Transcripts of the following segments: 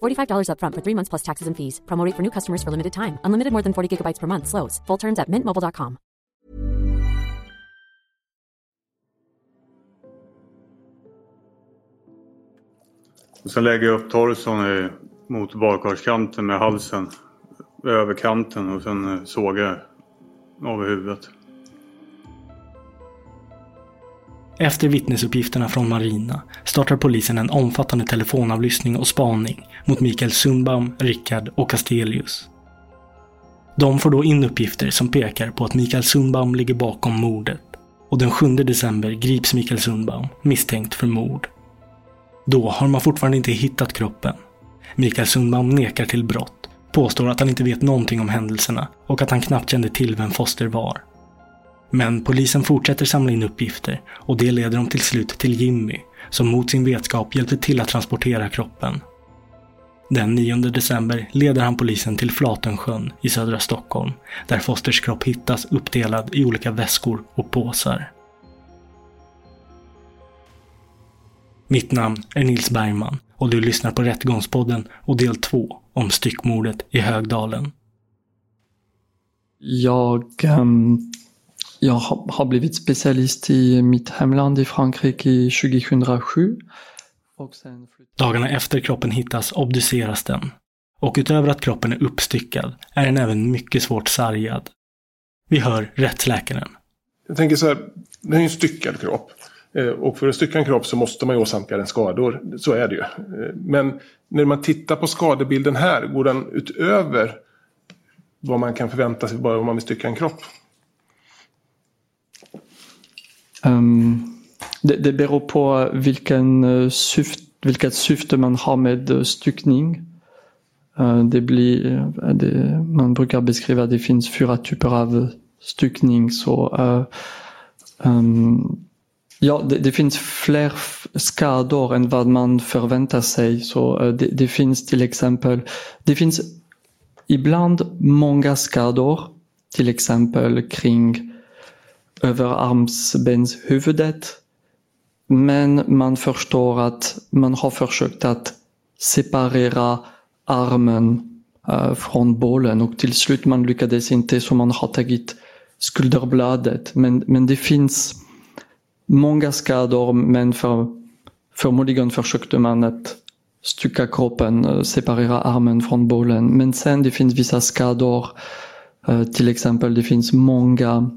$45 upfront for three months plus taxes and fees. Promo rate for new customers for limited time. Unlimited more than 40 gigabytes per month. Slows. Full terms at mintmobile.com. Sen lägger jag upp torson mot badkarskanten med halsen över kanten och sen eh, sågar jag av huvudet. Efter vittnesuppgifterna från Marina startar polisen en omfattande telefonavlyssning och spaning mot Mikael Sundbaum, Rickard och Castelius. De får då in uppgifter som pekar på att Mikael Sundbaum ligger bakom mordet och den 7 december grips Mikael Sundbaum misstänkt för mord. Då har man fortfarande inte hittat kroppen. Mikael Sundbaum nekar till brott, påstår att han inte vet någonting om händelserna och att han knappt kände till vem Foster var. Men polisen fortsätter samla in uppgifter och det leder dem till slut till Jimmy, som mot sin vetskap hjälpte till att transportera kroppen. Den 9 december leder han polisen till Flatensjön i södra Stockholm, där Fosters kropp hittas uppdelad i olika väskor och påsar. Mitt namn är Nils Bergman och du lyssnar på Rättegångspodden och del 2 om styckmordet i Högdalen. Jag, ehm, jag har blivit specialist i mitt hemland i Frankrike 2007. Och sen Dagarna efter kroppen hittas obduceras den. Och utöver att kroppen är uppstyckad är den även mycket svårt sargad. Vi hör rättsläkaren. Jag tänker så här, det är en styckad kropp. Eh, Och för att stycka en kropp så måste man ju åsamka den skador. Så är det ju. Eh, Men när man tittar på skadebilden här, går den utöver vad man kan förvänta sig bara om man vill stycka en kropp? Ehm, det, det beror på vilken eh, syft, vilket syfte man har med eh, styckning. Eh, det blir, det, man brukar beskriva att det finns fyra typer av styckning. Så, uh, um, ja, det, det finns fler skador än vad man förväntar sig. Så, uh, det, det finns till exempel, det finns ibland många skador, till exempel kring överarmsbenshuvudet. Men man förstår att man har försökt att separera armen eh, från bollen och till slut man lyckades inte så man har tagit skulderbladet. Men, men det finns många skador men för, förmodligen försökte man att stycka kroppen, eh, separera armen från bollen. Men sen det finns vissa skador, eh, till exempel det finns många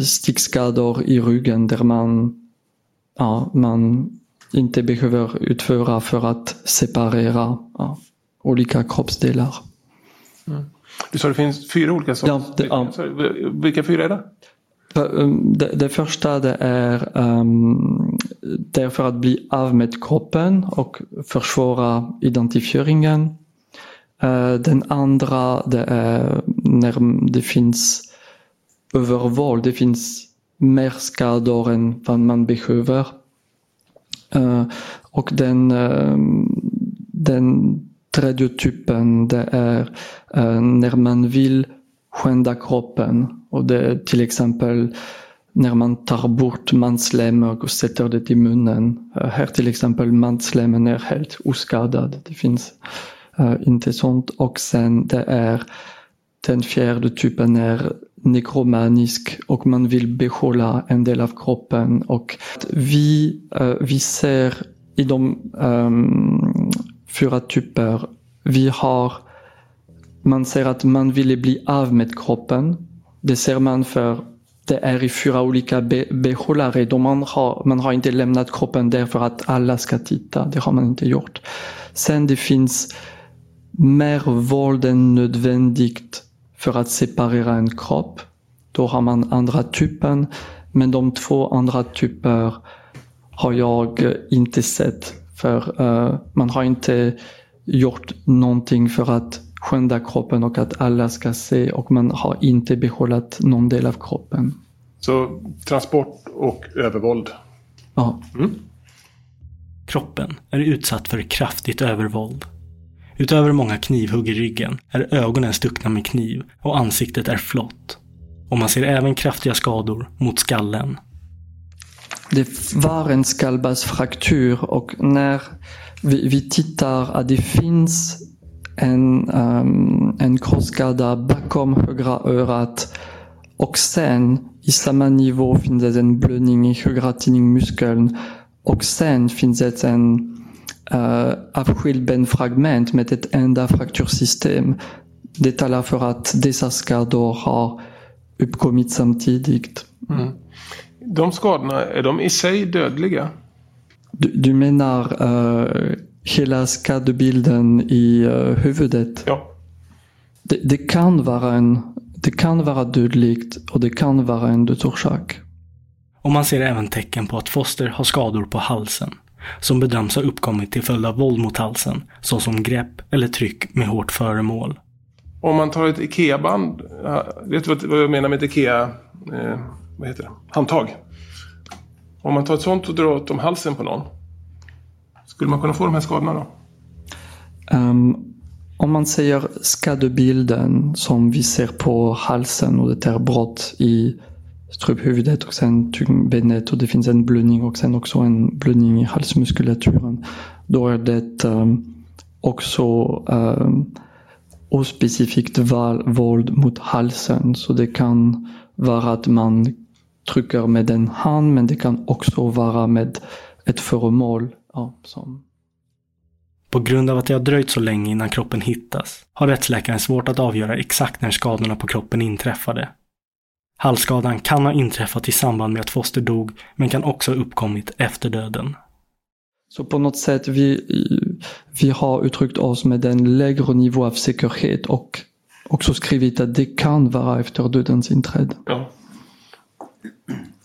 stickskador i ryggen där man, ja, man inte behöver utföra för att separera ja, olika kroppsdelar. Du sa det finns fyra olika sorter. Ja, det- ja. Vilka fyra är det? Um, Det, det första det är um, därför att bli av med kroppen och försvåra identifieringen. Eh, den andra det är när det finns övervåld, det finns mer skador än vad man behöver. Uh, och den, uh, den tredje typen det är uh, när man vill skända kroppen Och det är till exempel när man tar bort manslem och sätter det i munnen. Eh, här till exempel manslemmen är helt oskadad. Det finns uh, inte sånt. Och sen det är den fjärde typen är nekromanisk och man vill behålla en del av kroppen. Och vi, uh, vi ser i de um, fyra typer, vi har, man ser att man vill bli av med kroppen. Det ser man för det är i fyra olika be behållare. De man, har, man har inte lämnat kroppen där för att alla ska titta. Det har man inte gjort. Sen det finns mer våld än nödvändigt för att separera en kropp. Då har man andra typen. Men de två andra typer har jag inte sett. För uh, man har inte gjort någonting för att skända kroppen och att alla ska se och man har inte behållit någon del av kroppen. Så transport och övervåld? Ja. Mm. Kroppen är utsatt för kraftigt övervåld. Utöver många knivhugg i ryggen är ögonen stuckna med kniv och ansiktet är flott. Och man ser även kraftiga skador mot skallen. Det var en skallbassfraktur och när vi, vi tittar att det finns en, um, en krossskada bakom högra örat och sen i samma nivå finns det en blödning i högra tinningmuskeln. och sen finns det en uh, avskild benfragment med ett enda fraktursystem. Det talar för att dessa skador har uppkommit samtidigt. Mm. De skadorna, är de i sig dödliga? Du, du menar uh, hela skadebilden i uh, huvudet? Ja. Det, det, kan vara en, det kan vara dödligt och det kan vara en dödsorsak. Och man ser även tecken på att Foster har skador på halsen som bedöms ha uppkommit till följd av våld mot halsen, såsom grepp eller tryck med hårt föremål. Om man tar ett IKEA-band, vet du vad jag menar med ett IKEA, eh, vad heter det, handtag? Om man tar ett sånt och drar åt om halsen på någon, skulle man kunna få de här skadorna då? Um, om man säger skadebilden som vi ser på halsen och det är brott i struphuvudet och sen tyngdbenet och det finns en blödning och sen också en blödning i halsmuskulaturen. Då är det um, också um, ospecifikt våld mot halsen. Så det kan vara att man trycker med en hand men det kan också vara med ett föremål. Ja, som... På grund av att det har dröjt så länge innan kroppen hittas har rättsläkaren svårt att avgöra exakt när skadorna på kroppen inträffade. Halsskadan kan ha inträffat i samband med att Foster dog men kan också ha uppkommit efter döden. Så på något sätt vi, vi har uttryckt oss med en lägre nivå av säkerhet och också skrivit att det kan vara efter dödens inträde. Ja.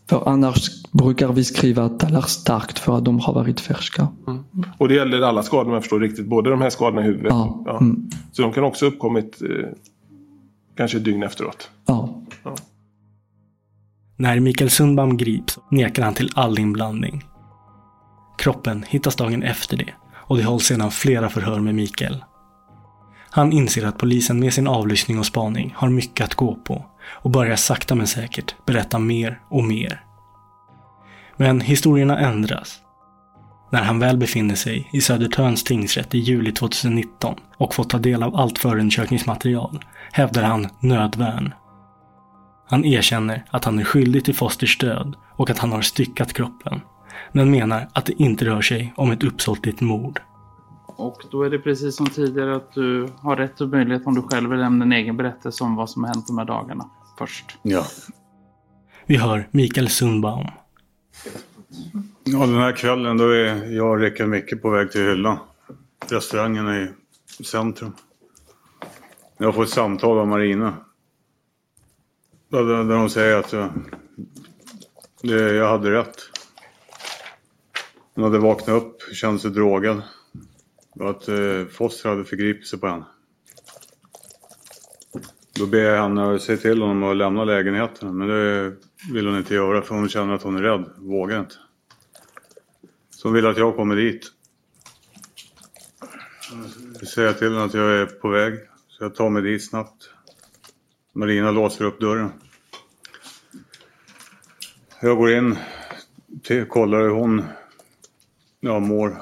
För annars brukar vi skriva att talar starkt för att de har varit färska. Mm. Och det gäller alla skador om jag förstår riktigt. Både de här skadorna i huvudet. Ja. ja. Mm. Så de kan också ha uppkommit eh, kanske ett dygn efteråt. Ja. När Mikael Sundbaum grips nekar han till all inblandning. Kroppen hittas dagen efter det och det hålls sedan flera förhör med Mikael. Han inser att polisen med sin avlyssning och spaning har mycket att gå på och börjar sakta men säkert berätta mer och mer. Men historierna ändras. När han väl befinner sig i Södertörns tingsrätt i juli 2019 och fått ta del av allt förundersökningsmaterial hävdar han nödvärn. Han erkänner att han är skyldig till Fosters död och att han har styckat kroppen. Men menar att det inte rör sig om ett uppsåtligt mord. Och då är det precis som tidigare att du har rätt och möjlighet om du själv vill lämna en egen berättelse om vad som har hänt de här dagarna först. Ja. Vi hör Mikael Sundbaum. Ja, den här kvällen då är jag och Rickard Micke på väg till Hylla. Restaurangen i centrum. Jag får ett samtal av Marina. Där, hon säger att jag, det, jag hade rätt. Hon hade vaknat upp, känt sig drogad. Och att eh, Foster hade förgripit sig på henne. Då ber jag henne säga till honom att lämna lägenheten. Men det vill hon inte göra för hon känner att hon är rädd. Vågar inte. Så hon vill att jag kommer dit. Jag säger till henne att jag är på väg. Så jag tar mig dit snabbt. Marina låser upp dörren. Jag går in, till, kollar hur hon ja, mår.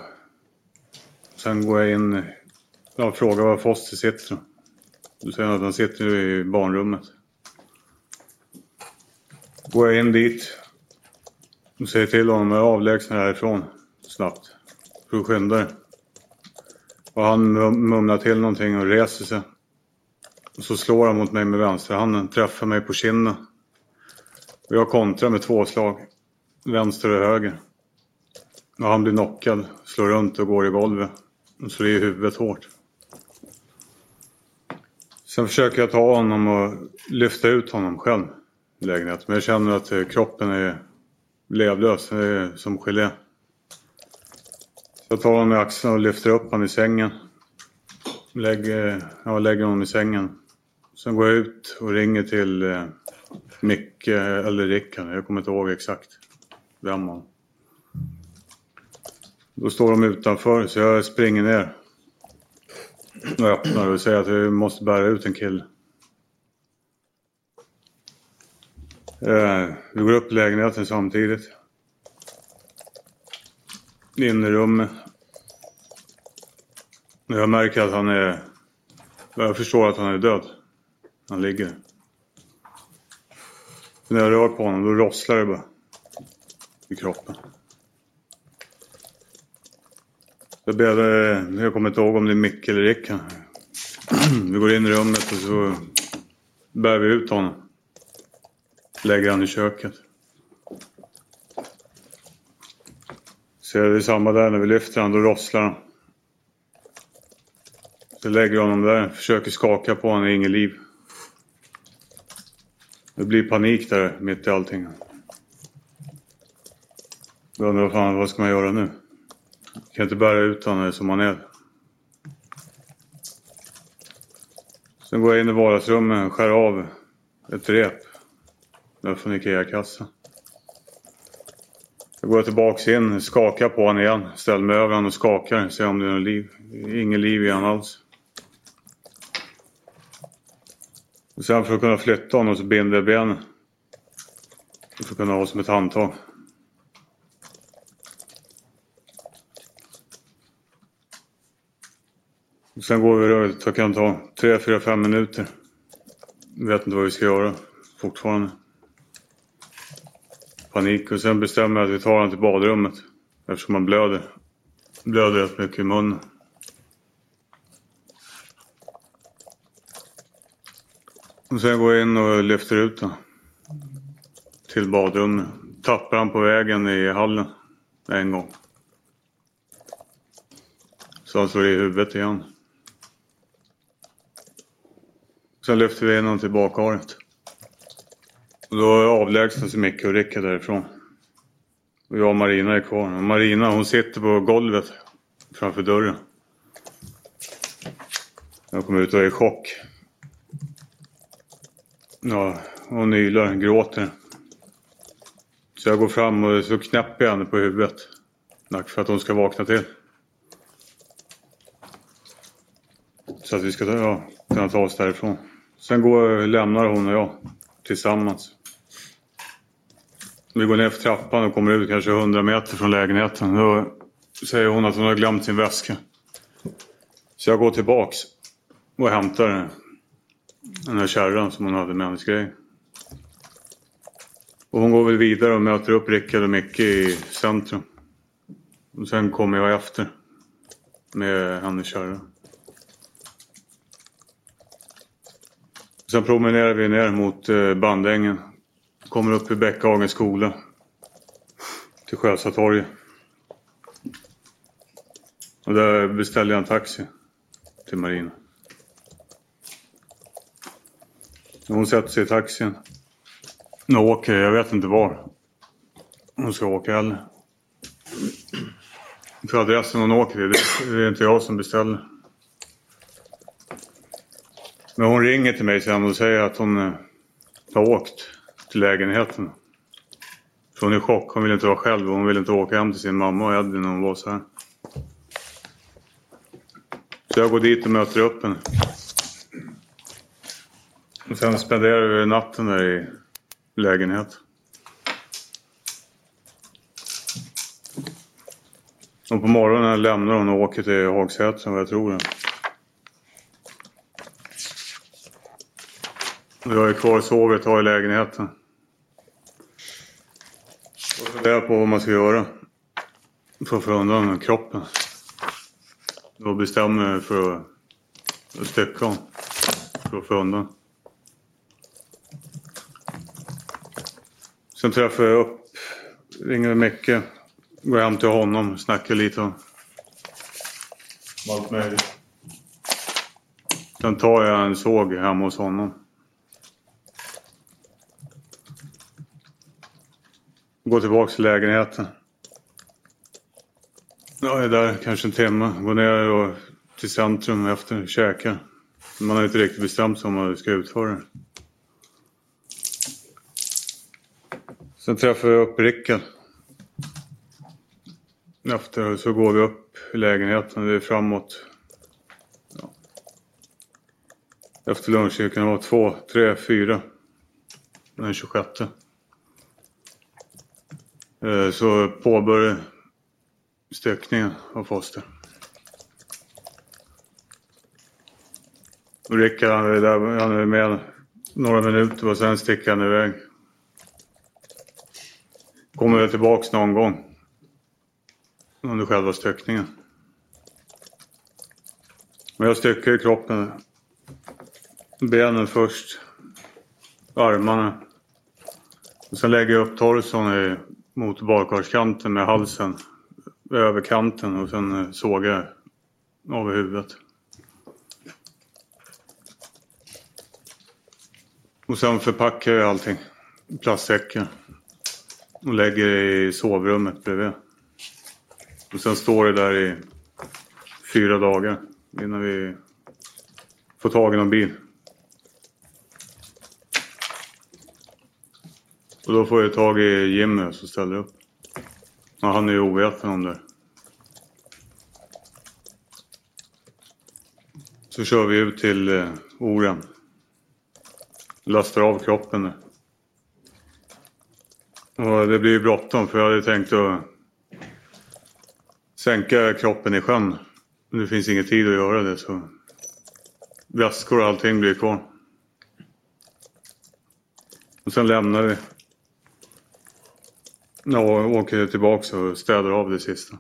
Sen går jag in och frågar var Foster sitter. Då säger han att han sitter i barnrummet. Går jag in dit och säger till honom att avlägsna härifrån snabbt. För att skynda dig. Och han mumlar till någonting och reser sig. Och så slår han mot mig med vänsterhanden, träffar mig på kinden. Och jag kontrar med två slag. Vänster och höger. Och han blir knockad, slår runt och går i golvet. Och slår i huvudet hårt. Sen försöker jag ta honom och lyfta ut honom själv i lägenheten. Men jag känner att eh, kroppen är levlös, det är som gelé. Jag tar honom i axeln och lyfter upp honom i sängen. Lägger, ja, lägger honom i sängen. Sen går jag ut och ringer till eh, Micke eller Rickard. Jag kommer inte ihåg exakt vem han. Då står de utanför så jag springer ner. Och öppnar och säger att vi måste bära ut en kille. Eh, vi går upp i lägenheten samtidigt. In i rummet. Jag märker att han är... Jag förstår att han är död. Han ligger. När jag rör på honom då rosslar det bara. I kroppen. Jag, ber, eh, jag kommer inte ihåg om det är Micke eller Rick. Vi går in i rummet och så bär vi ut honom. Lägger han i köket. Ser det är samma där när vi lyfter honom, då rosslar han. Så lägger jag honom där, försöker skaka på honom, inget liv. Det blir panik där mitt i allting. Jag undrar vad fan, vad ska man göra nu? Jag kan inte bära ut honom som han är. Sen går jag in i vardagsrummet och skär av ett rep. Där från Ikea-kassan. Jag går tillbaks in, skakar på honom igen, ställer mig över honom och skakar, ser om det är något liv. Inget liv i honom alls. Och sen för att kunna flytta honom så binder jag benen. För att kunna ha som ett handtag. Och sen går vi rörligt. det kan ta 3, 4, 5 minuter. Vet inte vad vi ska göra fortfarande. Panik och sen bestämmer jag att vi tar honom till badrummet. Eftersom han blöder. Blöder rätt mycket i munnen. Och sen går jag in och lyfter ut honom. Till badrummet. Tappar han på vägen i hallen. En gång. Så han slår i huvudet igen. Sen lyfter vi in honom till badkaret. Och då avlägsnar sig Micke och Rickard därifrån. Och jag och Marina är kvar. Och Marina hon sitter på golvet framför dörren. Jag kommer ut och är i chock. Ja, hon nylar, gråter. Så jag går fram och så knäpper jag henne på huvudet. För att hon ska vakna till. Så att vi ska ja, kunna ta oss därifrån. Sen går, lämnar hon och jag tillsammans. Vi går ner för trappan och kommer ut kanske 100 meter från lägenheten. Då säger hon att hon har glömt sin väska. Så jag går tillbaks och hämtar den den här kärran som hon hade med hennes grejer. Och hon går väl vidare och möter upp Rickard och Micke i centrum. Och sen kommer jag efter med hennes kärra. Sen promenerar vi ner mot eh, Bandängen. Kommer upp i Bäckhagens skola. Till Sjösatorget. Och där beställer jag en taxi till Hon sätter sig i taxin. Nu åker jag vet inte var. Hon ska åka heller. För adressen hon åker till, det är inte jag som beställer. Men hon ringer till mig sen och säger att hon eh, har åkt till lägenheten. För hon är i chock. Hon vill inte vara själv hon vill inte åka hem till sin mamma och Edvin när hon var så här. Så jag går dit och möter upp henne. Men sen spenderar vi natten där i lägenhet? Och på morgonen lämnar hon och åker till Hagsätra, vad jag tror Vi har ju kvar sovet har i lägenheten. Och funderar på vad man ska göra. För att få undan kroppen. Då bestämmer jag för att stycka honom. För att få undan. Sen träffar jag upp, ringer Micke, går hem till honom, snackar lite om allt möjligt. Sen tar jag en såg hemma hos honom. Går tillbaks till lägenheten. Jag är där kanske en timme. Går ner och till centrum efter käkar. Man har inte riktigt bestämt sig om vad vi ska utföra det. Sen träffar jag upp Rickard. Efter så går vi upp i lägenheten. Det är framåt. Ja. Efter lunch det kan det vara två, tre, fyra. Den 26. Eh, så påbörjar styckningen av foster. Rickard han är, där, han är med några minuter och sen sticker han iväg. Kommer väl tillbaks någon gång. Under själva styckningen. Men jag styckar kroppen. Benen först. Armarna. Och sen lägger jag upp torson i, mot bakgårdskanten med halsen. Över kanten och sen eh, sågar jag av huvudet. Och sen förpackar jag allting i plastsäckar. Och lägger det i sovrummet bredvid. Och sen står det där i fyra dagar innan vi får tag i någon bil. Och då får jag tag i Jimmy som ställer upp. Och han är ju ovetande om det. Så kör vi ut till eh, Oren. Lastar av kroppen där. Och det blir ju bråttom för jag hade tänkt att sänka kroppen i sjön. Men det finns ingen tid att göra det så väskor och allting blir kvar. Och sen lämnar vi. Ja, och åker tillbaka och städar av det sista.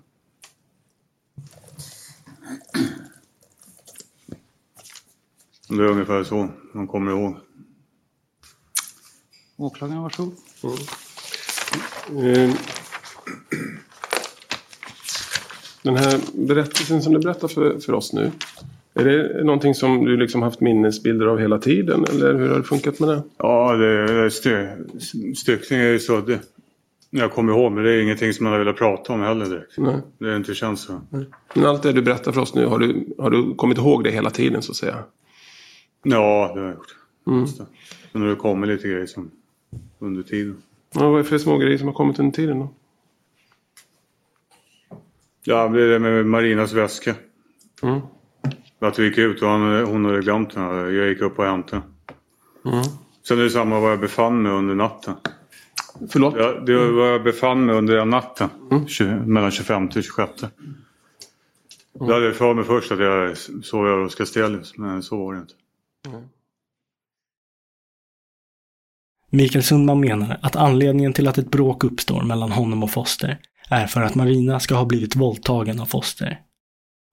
Det är ungefär så man kommer ihåg. Åklagaren, varsågod. Eh, Den här berättelsen som du berättar för, för oss nu. Är det någonting som du liksom haft minnesbilder av hela tiden? Eller hur har det funkat med det? Ja, det, styr, styckning är ju så. Det, jag kommer ihåg, men det är ingenting som man har velat prata om heller direkt. Nej. Det har inte känts så. Men allt det du berättar för oss nu, har du, har du kommit ihåg det hela tiden så att säga? Ja, det har jag gjort. Mm. Men det kommit lite grejer som under tiden. Ja, vad är det för små grejer som har kommit under tiden då? Ja, det är det med Marinas väska. Mm. Att vi gick ut och hon, hon hade glömt den. Jag gick upp och hämtade den. Mm. Sen är det samma vad jag befann mig under natten. Förlåt? Ja, det var vad jag befann mig under den natten. 20, mellan 25 och 26. Då hade jag för mig först att jag sov över hos Castellius. Men så var det inte. Mikael Sundman menar att anledningen till att ett bråk uppstår mellan honom och Foster är för att Marina ska ha blivit våldtagen av Foster.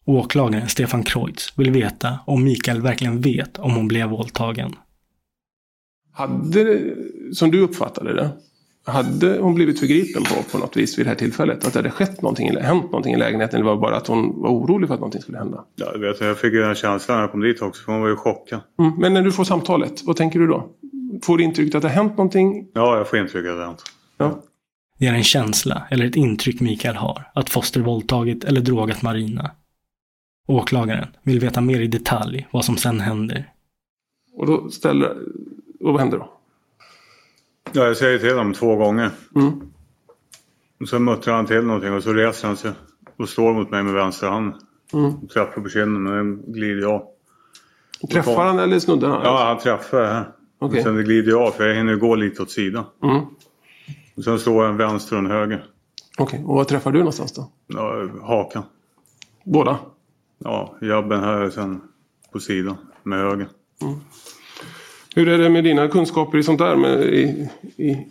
Åklagaren Stefan Kreutz vill veta om Mikael verkligen vet om hon blev våldtagen. Hade, det- som du uppfattade det, hade hon blivit förgripen på, på något vis vid det här tillfället? Att det hade skett någonting, eller hänt någonting i lägenheten? Eller var det bara att hon var orolig för att någonting skulle hända? Ja, jag, vet, jag fick ju den känslan när jag kom dit också. För hon var ju chockad. Mm. Men när du får samtalet, vad tänker du då? Får du intrycket att det har hänt någonting? Ja, jag får intrycket att det har hänt. Ja. Det är en känsla eller ett intryck Mikael har att Foster våldtagit eller drogat Marina. Åklagaren vill veta mer i detalj vad som sen händer. Och då ställer... Och vad händer då? Ja, jag säger till honom två gånger. Mm. Och så muttrar han till någonting och så reser han sig och slår mot mig med vänster hand. Mm. Träffar på kinden men den glider jag. Träffar han eller snuddar han? Ja, han träffar här. Okej. Och sen glider jag av för jag hinner gå lite åt sidan. Mm. Och sen slår jag en vänster och en höger. Okej, och var träffar du någonstans då? Ja, hakan. Båda? Ja, jabben här sen på sidan med höger. Hur är det med dina kunskaper i sånt där? Med, i, i,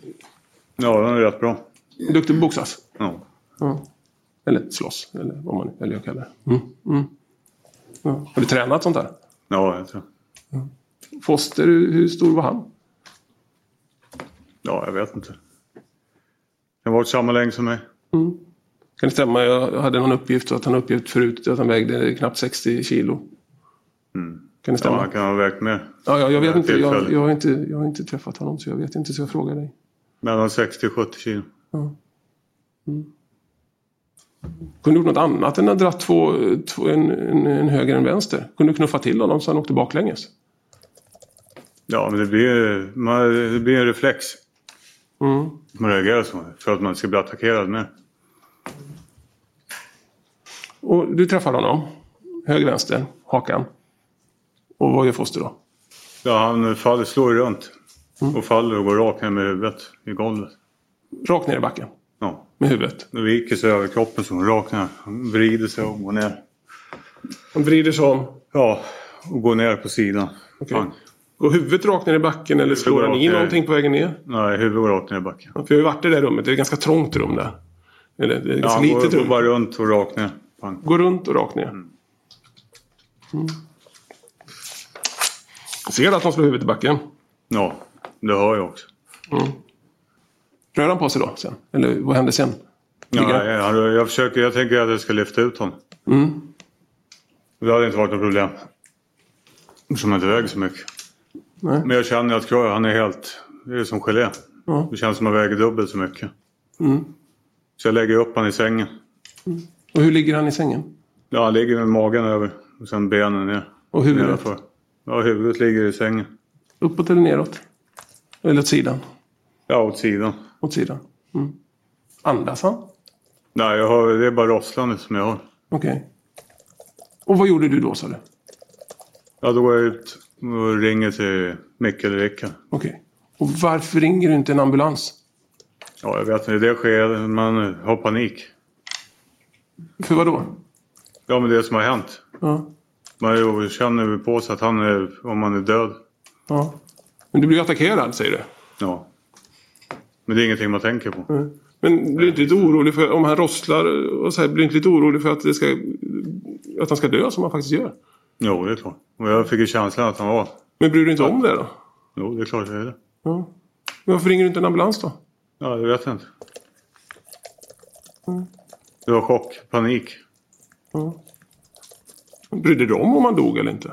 Ja, den är rätt bra. duktig på boxas? Ja. Ja. Eller slåss, eller vad man väljer att kalla det. Mm. Mm. Ja. Har du tränat sånt där? Ja, jag tror. Foster, hur stor var han? Ja, jag vet inte. Han varit samma längd som mig. Kan det stämma? Jag hade någon uppgift att han uppgett förut att han vägde knappt 60 kilo. Kan det Ja, stämma? han kan ha vägt mer. Ja, jag, jag vet Ja, inte. Jag, jag, har inte. jag har inte träffat honom så jag vet inte så jag frågar dig. Mellan 60-70 kilo. Kunde du gjort något annat än att dra två, två, en, en, en höger och en vänster? Kunde du knuffa till honom så han åkte baklänges? Ja, men det blir, man, det blir en reflex. Mm. Man reagerar så. För att man ska bli attackerad med. Och du träffar honom. Höger, vänster, hakan. Och vad gör Foster då? Ja, han faller, slår runt. Och faller och går rakt ner med huvudet i golvet. Rakt ner i backen. Ja. Med huvudet. Då viker sig över kroppen så rakt ner. Han vrider sig och går ner. Han vrider sig om. Ja, och går ner på sidan. Fan. Går huvudet rakt ner i backen eller slår han i någonting på vägen ner? Nej, huvudet går rakt ner i backen. Ja, För jag har ju varit i det där rummet. Det är ett ganska trångt rum där. Eller det är Ja, ganska han litet går, går rum. bara runt och rakt ner. Pang. Går runt och rakt ner. Mm. Ser du att han slår huvudet i backen? Ja, det hör jag också. Rör han på sig då sen? Eller vad händer sen? Ja, han? jag, jag, försöker, jag tänker att jag ska lyfta ut honom. Mm. Det hade inte varit något problem. Som inte väger så mycket. Nej. Men jag känner att Kroy, han är helt... Det är som gelé. Ja. Det känns som att han väger dubbelt så mycket. Mm. Så jag lägger upp honom i sängen. Och hur ligger han i sängen? Ja, han ligger med magen över. Och sen benen ner. Och huvudet? Nedanför. Ja, huvudet ligger i sängen. Uppåt eller neråt? Eller åt sidan? Ja, åt sidan. Åt sidan. Mm. Andas han? Nej, jag har, det är bara rosslande som jag har. Okej. Och vad gjorde du då sa du? Ja, då går jag ut och ringer till Micke eller Rickard. Okej. Och varför ringer du inte en ambulans? Ja, jag vet inte. Det skedet man har panik. För vad då? Ja, men det som har hänt. Ja. Man känner ju på sig att han är, om han är död. ja. Men du blir attackerad säger du? Ja. Men det är ingenting man tänker på. Men blir du inte lite orolig för om han rosslar och så här, blir du inte lite orolig för att, det ska, att han ska dö som han faktiskt gör? Jo, det är klart. Och jag fick ju känslan att han var. Men bryr du dig inte om det då? Jo, det är klart jag är det. Ja. Men varför ringer du inte en ambulans då? Ja, det vet jag inte. Det var chock, panik. Brydde du dig om om han dog eller inte?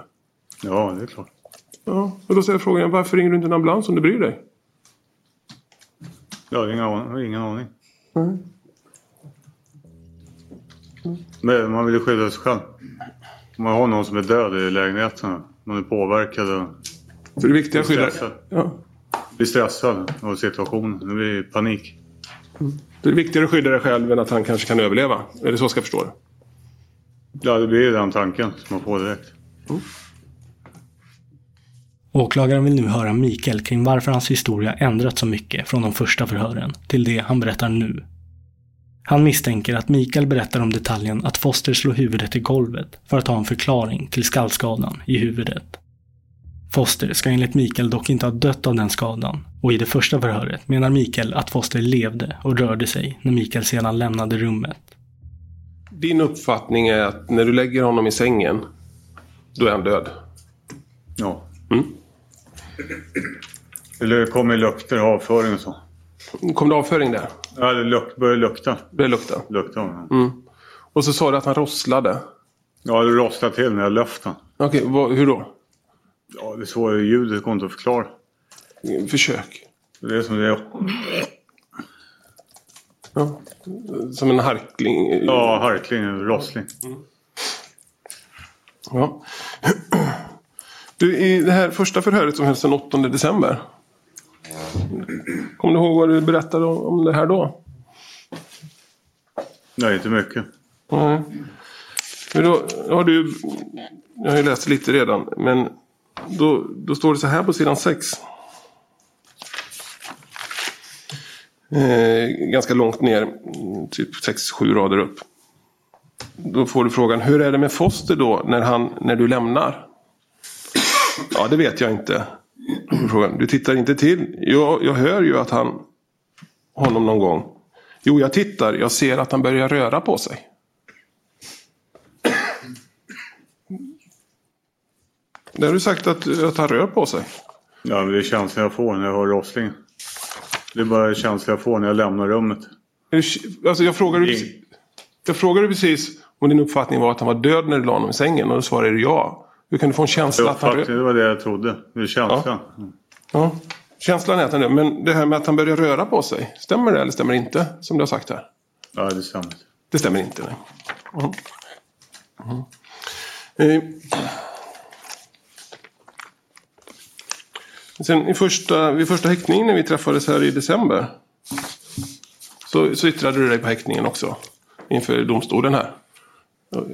Ja, det är klart. Ja. Och då ställer jag frågan, varför ringer du inte en ambulans om du bryr dig? Jag har ingen aning. Jag har ingen aning. Men man vill ju skydda sig själv. Om man har någon som är död i lägenheten. Man är påverkad och Så det viktiga är att skydda stressad. ja. Blir stressad av situationen. Det blir panik. Det är viktigare att skydda dig själv än att han kanske kan överleva. Är det så jag ska förstå det? Ja, det blir ju den tanken som man får direkt. Oh. Åklagaren vill nu höra Mikael kring varför hans historia ändrat så mycket från de första förhören till det han berättar nu. Han misstänker att Mikael berättar om detaljen att Foster slår huvudet i golvet för att ha en förklaring till skallskadan i huvudet. Foster ska enligt Mikael dock inte ha dött av den skadan och i det första förhöret menar Mikael att Foster levde och rörde sig när Mikael sedan lämnade rummet. Din uppfattning är att när du lägger honom i sängen, då är han död. Ja. Mm. Det kommer lukter avföring och så. Kom det avföring där? Ja, det luk, börjar lukta. Luktar. lukta av den. Mm. Och så sa du att han rosslade. Ja, det rostade till när jag löfte. Okej, vad, hur då? Ja, det så ljudet går inte att förklara. Försök. Det är som det är. Ja. Som en harkling. Ja, harkling, rossling. Ja. Du, i det här första förhöret som hölls den 8 december. Kommer du ihåg vad du berättade om om det här då? Nej, inte mycket. Nej. Men då har du... Jag har ju läst lite redan. Men då, då står det så här på sidan 6. Eh, ganska långt ner, mm, typ 6-7 rader upp. Då får du frågan, hur är det med Foster då när, han, när du lämnar? Ja, det vet jag inte. Då får du frågan, du tittar inte till? Jo, jag hör ju att han, honom någon gång. Jo, jag tittar, jag ser att han börjar röra på sig. Det har du sagt att, att han rör på sig. Ja, det är känslan jag får när jag hör rosslingen. Det är bara känslan jag får när jag lämnar rummet. Alltså jag frågade, Ing- jag frågade precis om din uppfattning var att han var död när du la honom i sängen och då svarade du ja. Hur kan du få en känsla att han det var det jag trodde. Det är känslan. Ja. Känslan är att han dör. Men det här med att han börjar röra på sig. Stämmer det eller stämmer det inte? Som du har sagt här. Ja, det stämmer. Det stämmer inte. Nej. Mm. Mm. Eh. Sen i första, vid första häktningen när vi träffades här i december. Så, så yttrade du dig på häktningen också. Inför domstolen här.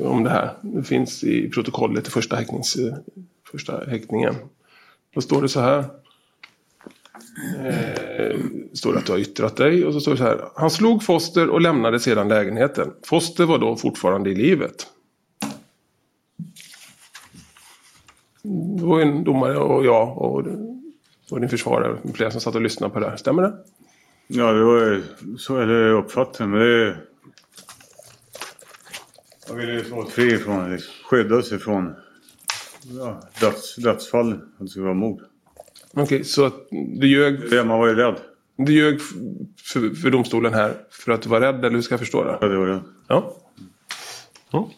Om det här. Det finns i protokollet i första, häktnings, första häktningen. Då står det så här. Eh, står det att du har yttrat dig och så står det så här. Han slog Foster och lämnade sedan lägenheten. Foster var då fortfarande i livet. Det var en domare och jag och, och din försvarare flera som satt och lyssnade på det här. Stämmer det? Ja, det var så är det uppfattat. Men det är... Jag ville ju slå fri från, liksom, skydda sig från ja, döds, dödsfall. Att det skulle vara mord. Okej, så att du ljög, Det, man var ju rädd. du ljög för, för domstolen här för att du var rädd eller hur ska jag förstå det? Ja, det var rädd. Ja. ja.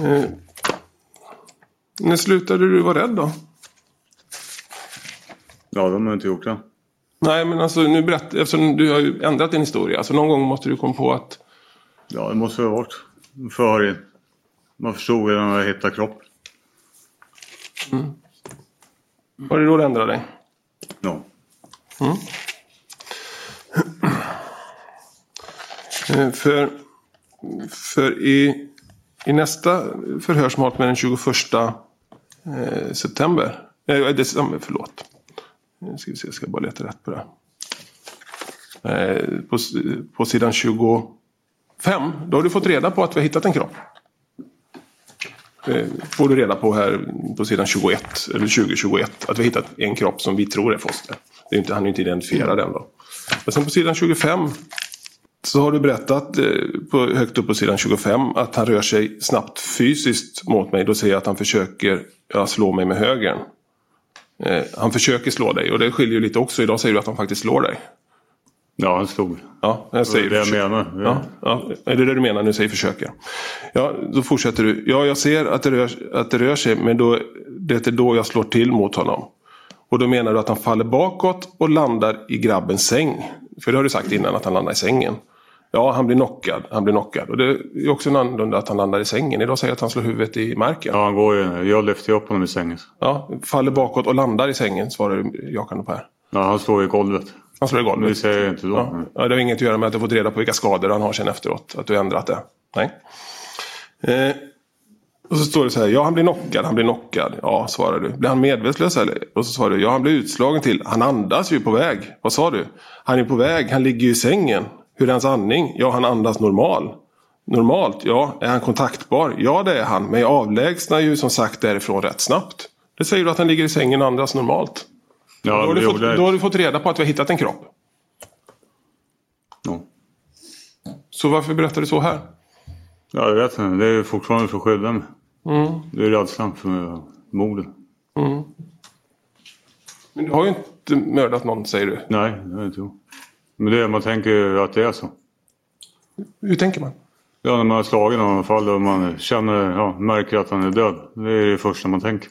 Eh, när slutade du vara rädd då? Ja, de har inte gjort det. Nej, men alltså nu berätt, eftersom du har ju ändrat din historia. Så någon gång måste du komma på att Ja, det måste ha varit för i- Man förstod redan när jag hittade kroppen. var det då du ändrade dig? Ja. Eh, För, för i, i nästa förhör som hållit med den 21 eh, september. Eh, eh, december, förlåt. Nu ska vi se, jag ska bara leta rätt på det. Eh, på, på sidan 25. Då har du fått reda på att vi har hittat en kropp. Eh, får du reda på här på sidan 21, eller 2021, att vi har hittat en kropp som vi tror är Foster. Det är inte, han är inte identifierad än då. Men sen på sidan 25 så har du berättat eh, på, högt upp på sidan 25 att han rör sig snabbt fysiskt mot mig. Då säger jag att han försöker ja, slå mig med högern. Eh, han försöker slå dig och det skiljer ju lite också. Idag säger du att han faktiskt slår dig. Ja, han stod. Ja, jag Det säger är det jag menar. Ja, ja, är det det du menar när du säger försöker? Ja, då fortsätter du. Ja, jag ser att det rör, att det rör sig, men då, det är då jag slår till mot honom. Och då menar du att han faller bakåt och landar i grabbens säng. För det har du sagt innan, att han landar i sängen. Ja, han blir knockad. Han blir knockad. Och det är också en annorlunda att han landar i sängen. Idag säger jag att han slår huvudet i marken. Ja, han går ju. Jag lyfter upp honom i sängen. Ja, faller bakåt och landar i sängen, svarar på här. Ja, han står i golvet. Han slår i Det golvet. säger jag inte då. Ja. ja, det har inget att göra med att du fått reda på vilka skador han har sen efteråt. Att du ändrat det. Nej. Eh, och så står det så här. Ja, han blir knockad. Han blir knockad. Ja, svarar du. Blir han medvetslös eller? Och så svarar du. Ja, han blir utslagen till. Han andas ju på väg. Vad sa du? Han är på väg. Han ligger ju i sängen. Hur är hans andning? Ja, han andas normal. Normalt? Ja. Är han kontaktbar? Ja, det är han. Men jag avlägsnar ju som sagt därifrån rätt snabbt. Det säger du att han ligger i sängen och andas normalt. Ja, Då har, du fått, då har du fått reda på att vi har hittat en kropp. Ja. Så varför berättar du så här? Ja, jag vet inte. Det är fortfarande för att skydda mig. Mm. Det är rädslan för mordet. Men du har ju inte mördat någon säger du. Nej, det har jag inte gjort. Men det, man tänker ju att det är så. Hur tänker man? Ja, när man har slagit någon i alla fall och man känner, ja, märker att han är död. Det är det första man tänker.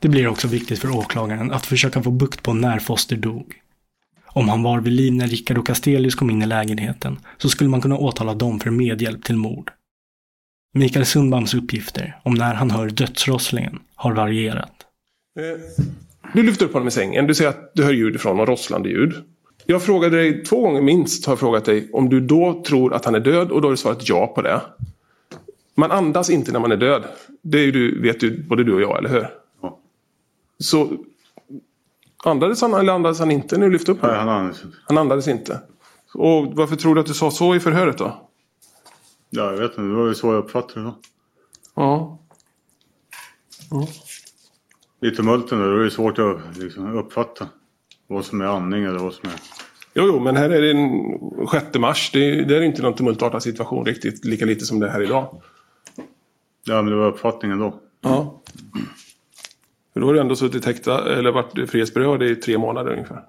Det blir också viktigt för åklagaren att försöka få bukt på när Foster dog. Om han var vid liv när Ricardo och Castellius kom in i lägenheten så skulle man kunna åtala dem för medhjälp till mord. Mikael Sundbams uppgifter om när han hör dödsrosslingen har varierat. Eh, du lyfter upp honom i sängen. Du säger att du hör ljud ifrån honom, rosslande ljud. Jag frågade dig två gånger minst har jag frågat dig om du då tror att han är död och då har du svarat ja på det. Man andas inte när man är död. Det är ju du, vet ju både du och jag, eller hur? Ja. Så andades han eller andades han inte när du lyfte upp Nej, honom? han andades inte. Han andades inte. Och varför tror du att du sa så i förhöret då? Ja, jag vet inte, det var ju så jag uppfattade det då. Ja. I tumulten då, då är det svårt att liksom, uppfatta vad som är andning eller vad som är... Jo, jo, men här är det den 6 mars. Det, det är inte någon tumultartad situation riktigt. Lika lite som det är här idag. Ja, men det var uppfattningen då. Ja. För då har du ändå suttit häktad, eller varit frihetsberövad i tre månader ungefär.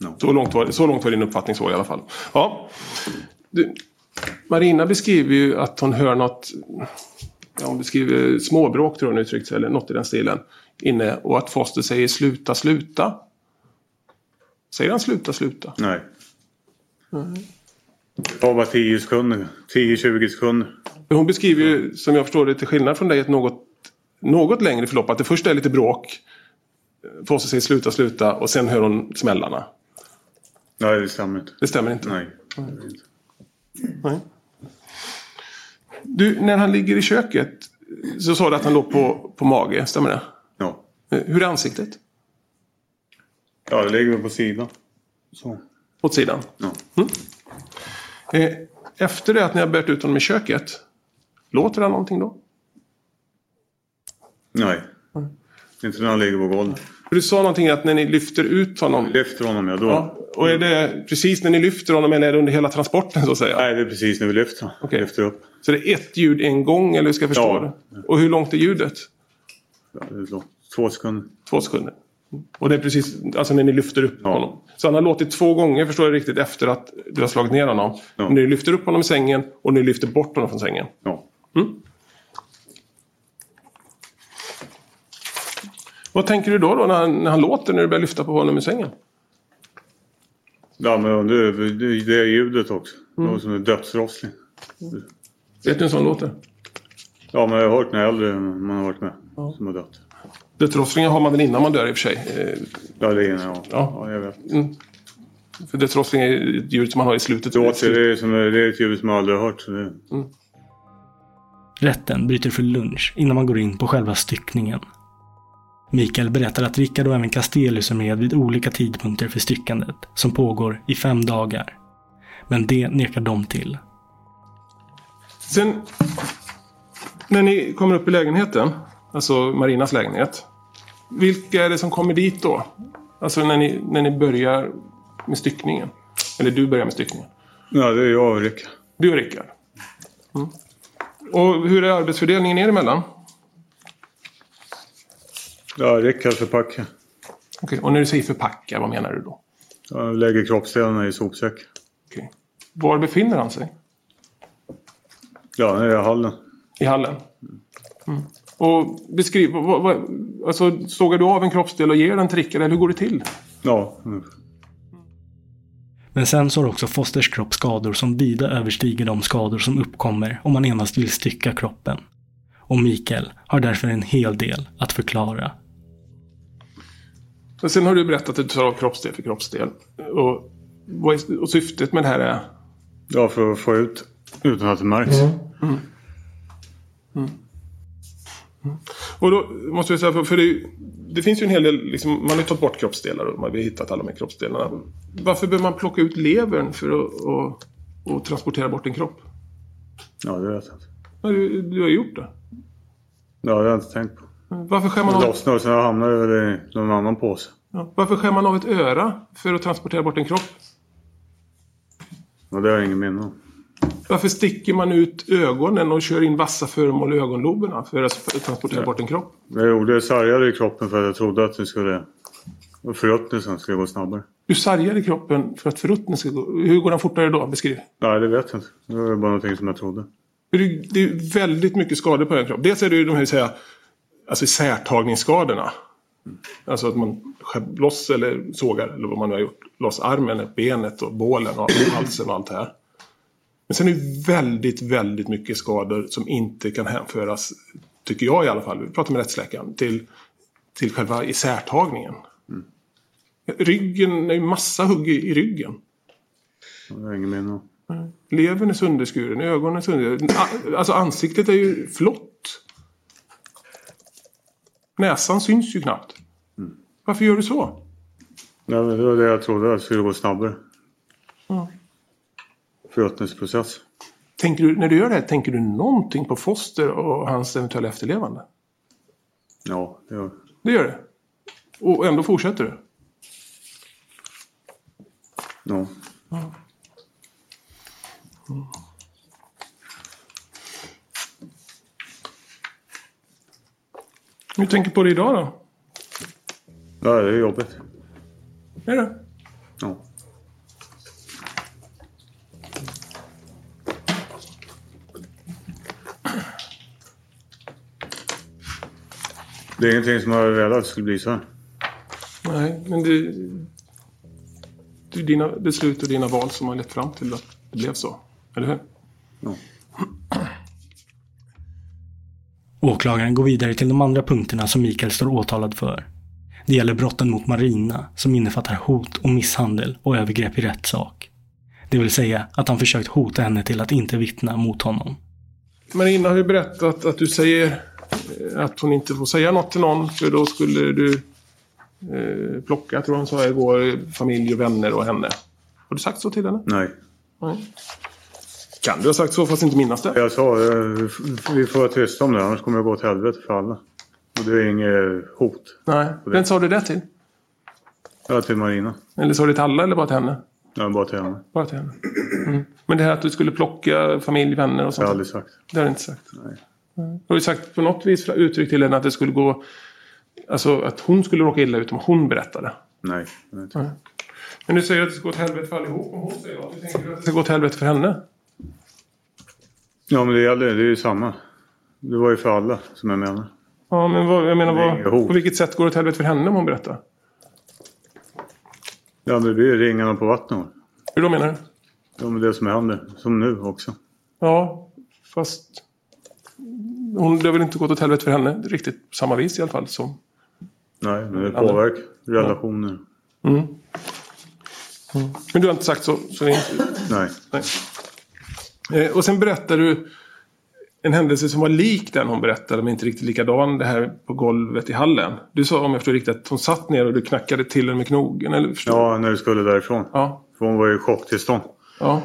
No. Så, långt var, så långt var din uppfattning så i alla fall. Ja. Du, Marina beskriver ju att hon hör något, ja, hon beskriver småbråk tror jag hon uttryckt sig, eller något i den stilen. Inne och att Foster säger sluta, sluta. Säger han sluta, sluta? Nej. Det var bara 10 sekunder. 10-20 sekunder. Men Hon beskriver ju, som jag förstår det, till skillnad från dig, ett något, något längre förlopp. Att det först är lite bråk. Foster säger sluta, sluta och sen hör hon smällarna. Nej, det stämmer inte. Det stämmer inte. Nej. Nej. Du, när han ligger i köket så sa du att han låg på, på mage, stämmer det? Ja. Hur är ansiktet? Ja, det ligger på sidan. Så. Åt sidan? Ja. Eh, Efter det att ni har bärt ut honom i köket, låter han någonting då? Nej. Inte när han ligger på golvet. Du sa någonting att när ni lyfter ut honom. Lyfter honom ja, då. Ja, och är det precis när ni lyfter honom eller är det under hela transporten så att säga? Nej, det är precis när vi lyfter honom. Okej. Lyfter upp. Så det är ett ljud en gång eller hur ska jag förstå Ja. det? Och hur långt är ljudet? Ja, det är. Två sekunder. Två sekunder. Och det är precis alltså när ni lyfter upp honom. Så han har låtit två gånger, förstår jag riktigt, efter att du har slagit ner honom. Ja. Du lyfter upp honom i sängen och du lyfter bort honom från sängen. Ja. Vad tänker du då, då när, han, när han låter när du börjar lyfta på honom i sängen? Ja, men det, det, det är ljudet också. Det var som en dödsrossling. Vet du hur en sån låter? Ja, men jag har hört när äldre man har varit med som har dött. Dödsrosslingar har man väl innan man dör i och för sig. Ja, det är ja. Ja. ja. jag vet. För dödsrossling är ett ljud som man har i slutet. Det, låter, det, är som, det är ett ljud som jag aldrig har hört. Så det, Rätten bryter för lunch innan man går in på själva styckningen. Mikael berättar att Rickard och även Castellius är med vid olika tidpunkter för styckandet, som pågår i fem dagar. Men det nekar de till. Sen när ni kommer upp i lägenheten, alltså Marinas lägenhet. Vilka är det som kommer dit då? Alltså när ni, när ni börjar med styckningen. Eller du börjar med styckningen. ja, det är jag och Rickard. Du och Rickard. Mm. Och hur är arbetsfördelningen er emellan? Ja, Rickard förpackar. Okej, och när du säger förpacka, vad menar du då? Jag lägger kroppsdelarna i sopsäck. Okej. Var befinner han sig? Ja, nere i hallen. I hallen? Mm. Och beskriv, vad, vad, alltså sågar du av en kroppsdel och ger den till Rickard eller hur går det till? Ja. mm. Men sen så har också Fosters kropp skador som vida överstiger de skador som uppkommer om man endast vill stycka kroppen. Och Mikael har därför en hel del att förklara. Och sen har du berättat att du tar av kroppsdel för kroppsdel. Och, vad är, och syftet med det här är? Ja, för att få ut utan att det märks. Och då måste jag säga, för, för det, det finns ju en hel del, liksom, man har ju tagit bort kroppsdelar och man har hittat alla de här kroppsdelarna. Varför behöver man plocka ut levern för att och, och transportera bort en kropp? Ja, det vet jag inte. Du, du har ju gjort det. Ja, det har jag inte tänkt på. Varför skär man av, lossnade och sen väl i någon annan påse. ja, varför skär man av ett öra för att transportera bort en kropp? Och det har jag ingen minne om. Varför sticker man ut ögonen och kör in vassa föremål i ögonloberna för att transportera bort en kropp? Jag gjorde sargade i kroppen för att jag trodde att det skulle... Förruttnelsen skulle gå snabbare. Du sargar i kroppen för att förruttningen ska gå... Hur går den fortare då? Beskriv. Nej, det vet jag inte. Det var bara någonting som jag trodde. Det är väldigt mycket skador på en kropp. Dels är det ju de här säga, alltså särtagningsskadorna. Alltså att man skär loss eller sågar, eller vad man nu har gjort, loss armen, benet och bålen och halsen och allt det här. Men sen är det väldigt, väldigt mycket skador som inte kan hänföras, tycker jag i alla fall, vi pratar med rättsläkaren, till, till själva isärtagningen. Ryggen, det är ju massa hugg i, i ryggen. Det har jag ingen om. Levern är sönderskuren, ögonen är sönderskuren. A- Alltså ansiktet är ju flott. Näsan syns ju knappt. Varför gör du så? Ja, det var det jag trodde, att det skulle gå snabbare. Ja. Förruttnelseprocess. Tänker du, när du gör det här, tänker du någonting på Foster och hans eventuella efterlevande? Ja, det var... Det gör det? Och ändå fortsätter du? Ja. Hur tänker på det idag då? ja, det är jobbigt. Är det? Ja. Det är ingenting som jag velat att det skulle bli så här. Nej, men det... Det är dina beslut och dina val som har lett fram till att det blev så. Eller hur? Ja. Åklagaren går vidare till de andra punkterna som Mikael står åtalad för. Det gäller brotten mot Marina, som innefattar hot och misshandel och övergrepp i rättssak. Det vill säga att han försökt hota henne till att inte vittna mot honom. Marina har ju berättat att du säger eh, att hon inte får säga något till någon för då skulle du eh, plocka, tror hon sa igår, familj och vänner och henne. Har du sagt så till henne? Nej. Nej. Kan du ha sagt så fast inte minnas det? Jag sa eh, vi får vara tysta om det annars kommer det gå åt helvete för alla. Och det är inget hot. Nej. Vem sa du det till? Ja, till Marina. Eller sa du det till alla eller bara till henne? Ja, bara till henne. Bara till henne. Mm. Men det här att du skulle plocka familj, vänner och Det har sånt. jag aldrig sagt. Det har du inte sagt. Nej. Du har ju sagt på något vis uttryckt till henne att det skulle gå... Alltså att hon skulle råka illa ut om hon berättade. Nej. det inte. Men du säger att det ska gå åt helvete för allihop. Om hon säger något, hur tänker du att det ska gå åt helvete för henne? Ja, men det gäller. Det är ju samma. Det var ju för alla som jag menar. Ja, men vad, jag menar, vad, på vilket sätt går det åt helvete för henne om hon berättar? Ja, men det blir ringarna på vattnet. Hur då menar du? Ja, men det som händer. Som nu också. Ja, fast... Hon, det har väl inte gått åt helvete för henne riktigt på samma vis i alla fall som... Nej, men det påverkar relationer. Men du har inte sagt så, så det inte... Nej. Nej. Eh, och sen berättar du en händelse som var lik den hon berättade, men inte riktigt likadan. Det här på golvet i hallen. Du sa, om jag förstår riktigt, att hon satt ner och du knackade till henne med knogen. Eller förstår Ja, när du skulle därifrån. Ja. För hon var i chocktillstånd. ja.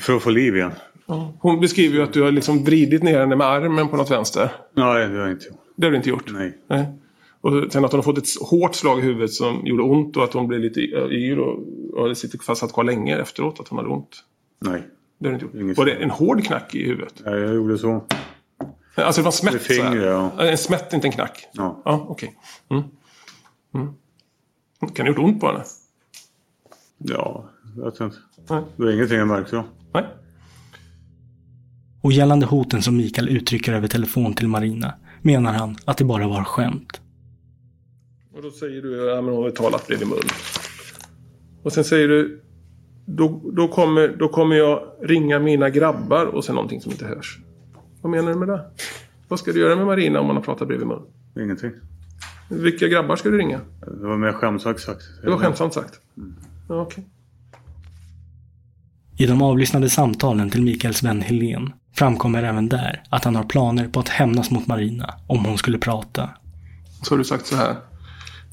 För att få liv igen. ja. Hon beskriver ju att du har liksom vridit ner henne med armen på något vänster. Nej, det har jag inte gjort. Det har du inte gjort. Nej. Nej. Och sen att hon har fått ett hårt slag i huvudet som gjorde ont och att hon blev lite yr och, och det sitter fast kvar länge efteråt att hon hade ont. Nej. Det har du inte gjort. Inget Var det en hård knack i huvudet? Nej, jag gjorde så. Alltså det var en smätt Med fingret, ja. En smätt, inte en knack? Ja. Ja, okej. Mm. Mm. Kan det ha gjort ont på henne? Ja, vet jag inte. Nej. Det är ingenting jag märkte då. Nej. Och gällande hoten som Mikael uttrycker över telefon till Marina menar han att det bara var skämt. Och då säger du, ja men hon har talat bredvid mun. Och sen säger du, då, då, kommer, då kommer jag ringa mina grabbar och sen någonting som inte hörs. Vad menar du med det? Vad ska du göra med Marina om man har pratat bredvid mun? Ingenting. Vilka grabbar ska du ringa? Det var mer skämtsamt sagt. Det var skämtsamt sagt. Ja, okej. I de avlyssnade samtalen till Mikaels vän Helen framkommer även där att han har planer på att hämnas mot Marina om hon skulle prata. Så har du sagt så här.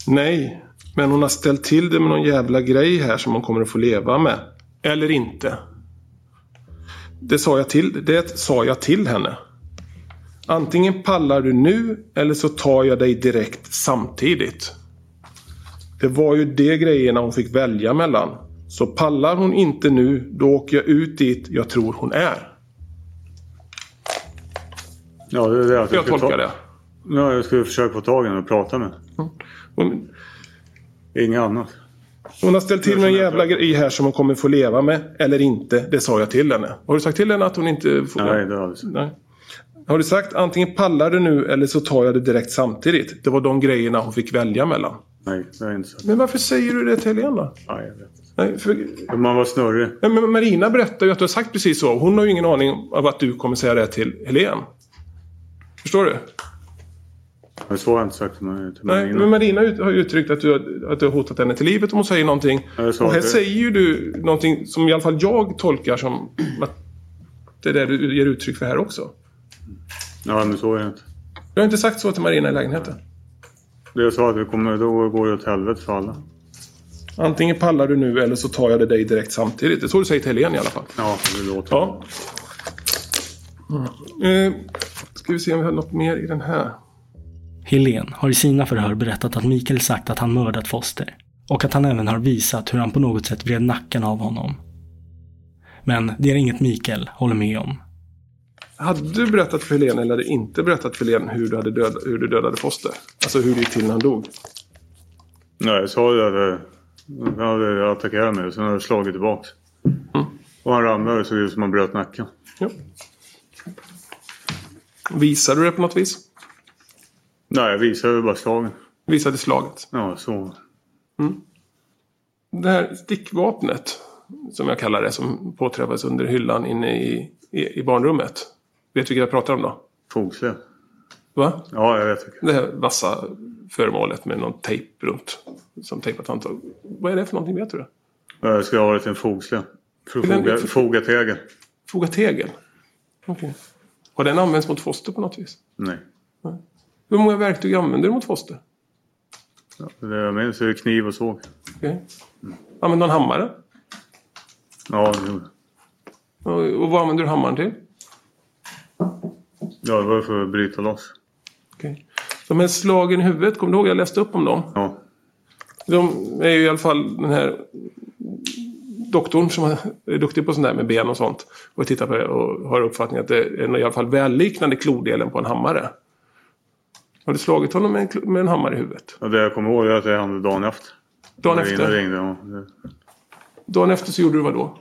Nej, men hon har ställt till det med någon jävla grej här som hon kommer att få leva med. Eller inte. Det sa jag till, det sa jag till henne. Antingen pallar du nu eller så tar jag dig direkt samtidigt. Det var ju de grejerna hon fick välja mellan. Så pallar hon inte nu, då åker jag ut dit jag tror hon är. Ja, det är det. Jag skulle tolkar ta- det. Ja, jag skulle försöka få tag i henne och prata med henne. Hon, Inget annat. hon har ställt till med en jävla grej här som hon kommer få leva med. Eller inte. Det sa jag till henne. Har du sagt till henne att hon inte får... Nej, det har jag sagt. Nej. Har du sagt antingen pallar du nu eller så tar jag det direkt samtidigt? Det var de grejerna hon fick välja mellan. Nej, det har jag inte sagt. Men varför säger du det till Helena? Nej, jag vet inte. Nej, för, Man var snurrig. Men Marina berättar ju att du har sagt precis så. Hon har ju ingen aning av att du kommer säga det till Helen. Förstår du? Så har jag inte sagt till till Nej, Marina. men Marina har ju uttryckt att du, har, att du har hotat henne till livet om hon säger någonting. Och här säger ju du någonting som i alla fall jag tolkar som att det är det du ger uttryck för här också. Ja, men så är det inte. Du har inte sagt så till Marina i lägenheten. Det jag sa att vi kommer, då går det åt helvete för alla. Antingen pallar du nu eller så tar jag det dig direkt samtidigt. Det är så du säger till Helen i alla fall. Ja, det låter. Ja. Mm. Eh, ska vi se om vi har något mer i den här. Helen har i sina förhör berättat att Mikael sagt att han mördat Foster och att han även har visat hur han på något sätt vred nacken av honom. Men det är inget Mikael håller med om. Hade du berättat för Helen eller hade du inte berättat för Helen hur du, hade död, hur du dödade Foster? Alltså hur det gick till när han dog? Nej, jag sa ju att det- han hade attackerat mig och sen hade jag slagit tillbaks. Och han ramlade och såg ut som han bröt nacken. Ja. Visade du det på något vis? Nej, jag visade bara slagen. Visade slaget? Ja, så. Det här stickvapnet, som jag kallar det, som påträffades under hyllan inne i, i, i barnrummet. Vet du vilket jag pratar om då? Fogsläp. Va? Ja, jag vet. Det här vassa föremålet med någon tejp runt. Som tejpat handtag. Vad är det för någonting, vet du det? Jag ska ha varit en fogsläp. För att foga, foga tegel. Foga tegel? Okej. Har den använts mot foster på något vis? Nej. Hur många verktyg använder du mot foster? Ja, det jag minns är kniv och såg. Okej. Använder du en hammare? Ja, det gjorde jag. Och, vad använder du hammaren till? Ja, det var för att bryta loss. Okej. De här slagen i huvudet, kommer du ihåg? Jag läste upp om dem. Ja. De är ju i alla fall den här doktorn som är duktig på sånt där med ben och sånt. Och tittar på det och har uppfattningen att det är i alla fall välliknande klodelen på en hammare. Har du slagit honom med en, med en hammare i huvudet? Och det jag kommer ihåg är att det hände dagen efter. Dagen Marina efter? ringde. Ja, det- Dagen efter så gjorde du vad då?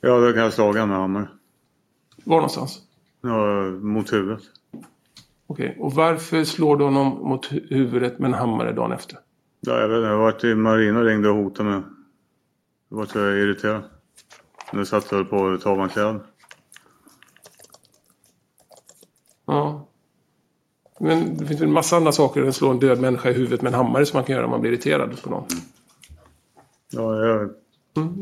ja då kan jag slaga honom med hammare. Var någonstans? Ja, mot huvudet. Okej. Och varför slår du honom mot hu- huvudet med en hammare dagen efter? Ja, jag vet inte. Jag var till Marina ringde och hotade mig. Då var jag irriterad. Nu satt jag på att ta av kläder. Ja. Men det finns en massa andra saker än att slå en död människa i huvudet med en hammare som man kan göra om man blir irriterad på någon. Ja, jag...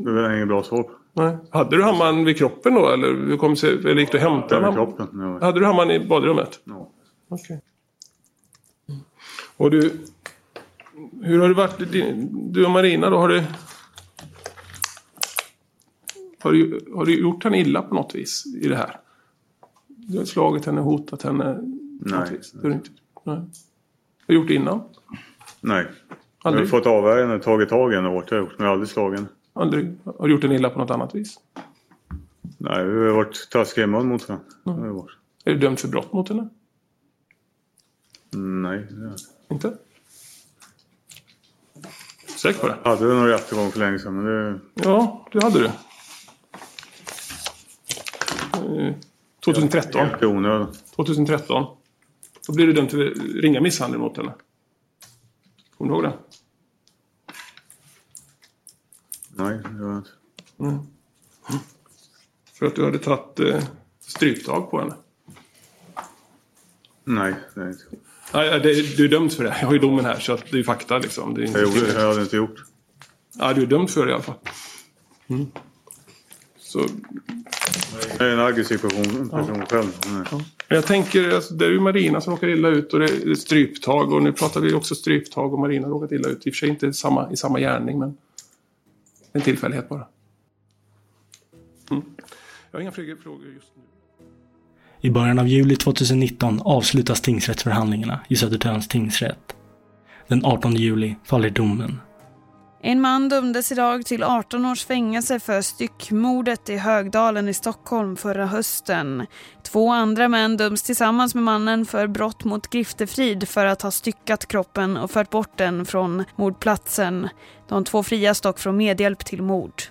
Det var inget bra svar på. Nej. Hade du hammaren vid kroppen då? Eller, hur kom sig, eller gick du och hämtade hammaren? kroppen. Ja. Hade du hammaren i badrummet? Ja. Okej. Och du... Hur har det varit? din- Du och Marina då, har du... Har du, har du gjort henne illa på något vis i det här? Du har slagit henne, hotat henne? Nej. har du inte, nej. Har du gjort det innan? Nej. Jag har Aldrig? fått avvärja henne, tagit tag i henne hårt. Jag har gjort, men jag har aldrig slagit henne. Aldrig? Har du gjort henne illa på något annat vis? Nej, vi har varit taskiga i mun mot vi varit. Är du dömd för brott mot henne? Nej, är jag inte. Sträck på det. Hade du någon rättegång för länge sedan men det... Ja, det hade du. Eh, 2013. Helt i onödan. 2013. Då blev du dömd till ringa misshandel mot henne. Kommer du ihåg det? Nej, det var inte. För att du hade tagit eh, stryptag på henne. Nej, det är inte. Nej, det, du är dömd för det. Jag har ju domen här så att det är fakta liksom. Det är inte Jag, gjorde, jag hade inte gjort. Ja, du är dömd för det i alla fall. Så Jag är en aggressiv person, person själv. Nej. Men jag tänker, alltså, det är ju Marina som råkar illa ut och det är stryptag. Och nu pratar vi också stryptag och Marina har råkat illa ut. I och för sig inte i samma, i samma gärning men en tillfällighet bara. Mm. Jag har inga fler frågor just nu. I början av juli 2019 avslutas tingsrättsförhandlingarna i Södertörns tingsrätt. Den 18 juli faller domen. En man dömdes idag till 18 års fängelse för styckmordet i Högdalen i Stockholm förra hösten. Två andra män döms tillsammans med mannen för brott mot griftefrid för att ha styckat kroppen och fört bort den från mordplatsen. De två frias dock från medhjälp till mord.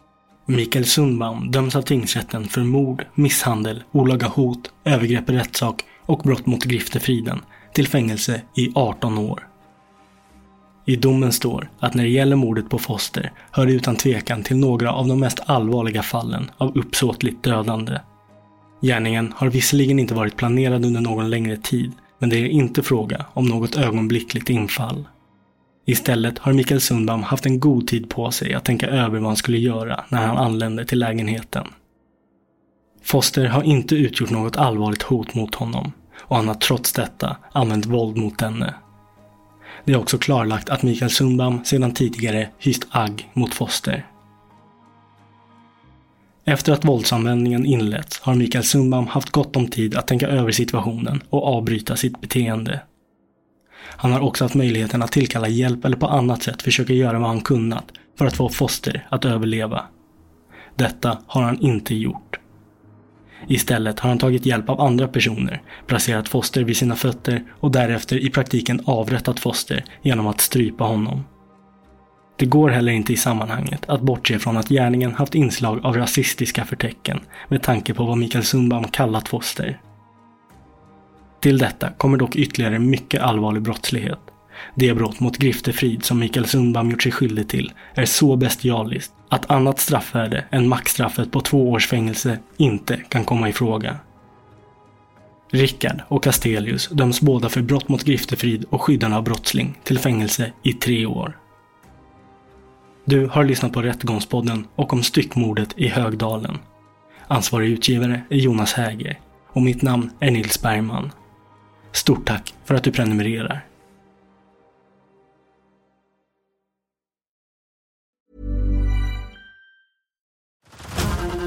Mikael Sundbaum döms av tingsrätten för mord, misshandel, olaga hot, övergrepp i rättssak och brott mot griftefriden till fängelse i 18 år. I domen står att när det gäller mordet på Foster hör det utan tvekan till några av de mest allvarliga fallen av uppsåtligt dödande. Gärningen har visserligen inte varit planerad under någon längre tid, men det är inte fråga om något ögonblickligt infall. Istället har Mikael Sundbaum haft en god tid på sig att tänka över vad han skulle göra när han anlände till lägenheten. Foster har inte utgjort något allvarligt hot mot honom och han har trots detta använt våld mot henne. Det är också klarlagt att Mikael Sundam sedan tidigare hyst agg mot Foster. Efter att våldsanvändningen inletts har Mikael Sundam haft gott om tid att tänka över situationen och avbryta sitt beteende. Han har också haft möjligheten att tillkalla hjälp eller på annat sätt försöka göra vad han kunnat för att få Foster att överleva. Detta har han inte gjort. Istället har han tagit hjälp av andra personer, placerat Foster vid sina fötter och därefter i praktiken avrättat Foster genom att strypa honom. Det går heller inte i sammanhanget att bortse från att gärningen haft inslag av rasistiska förtecken med tanke på vad Mikael Sundbaum kallat Foster. Till detta kommer dock ytterligare mycket allvarlig brottslighet. Det brott mot griftefrid som Mikael Sundbaum gjort sig skyldig till är så bestialiskt att annat straffvärde än maxstraffet på två års fängelse inte kan komma i fråga. Rickard och Castelius döms båda för brott mot griftefrid och skyddande av brottsling till fängelse i tre år. Du har lyssnat på Rättegångspodden och om styckmordet i Högdalen. Ansvarig utgivare är Jonas Häger och mitt namn är Nils Bergman. Stort tack för att du prenumererar.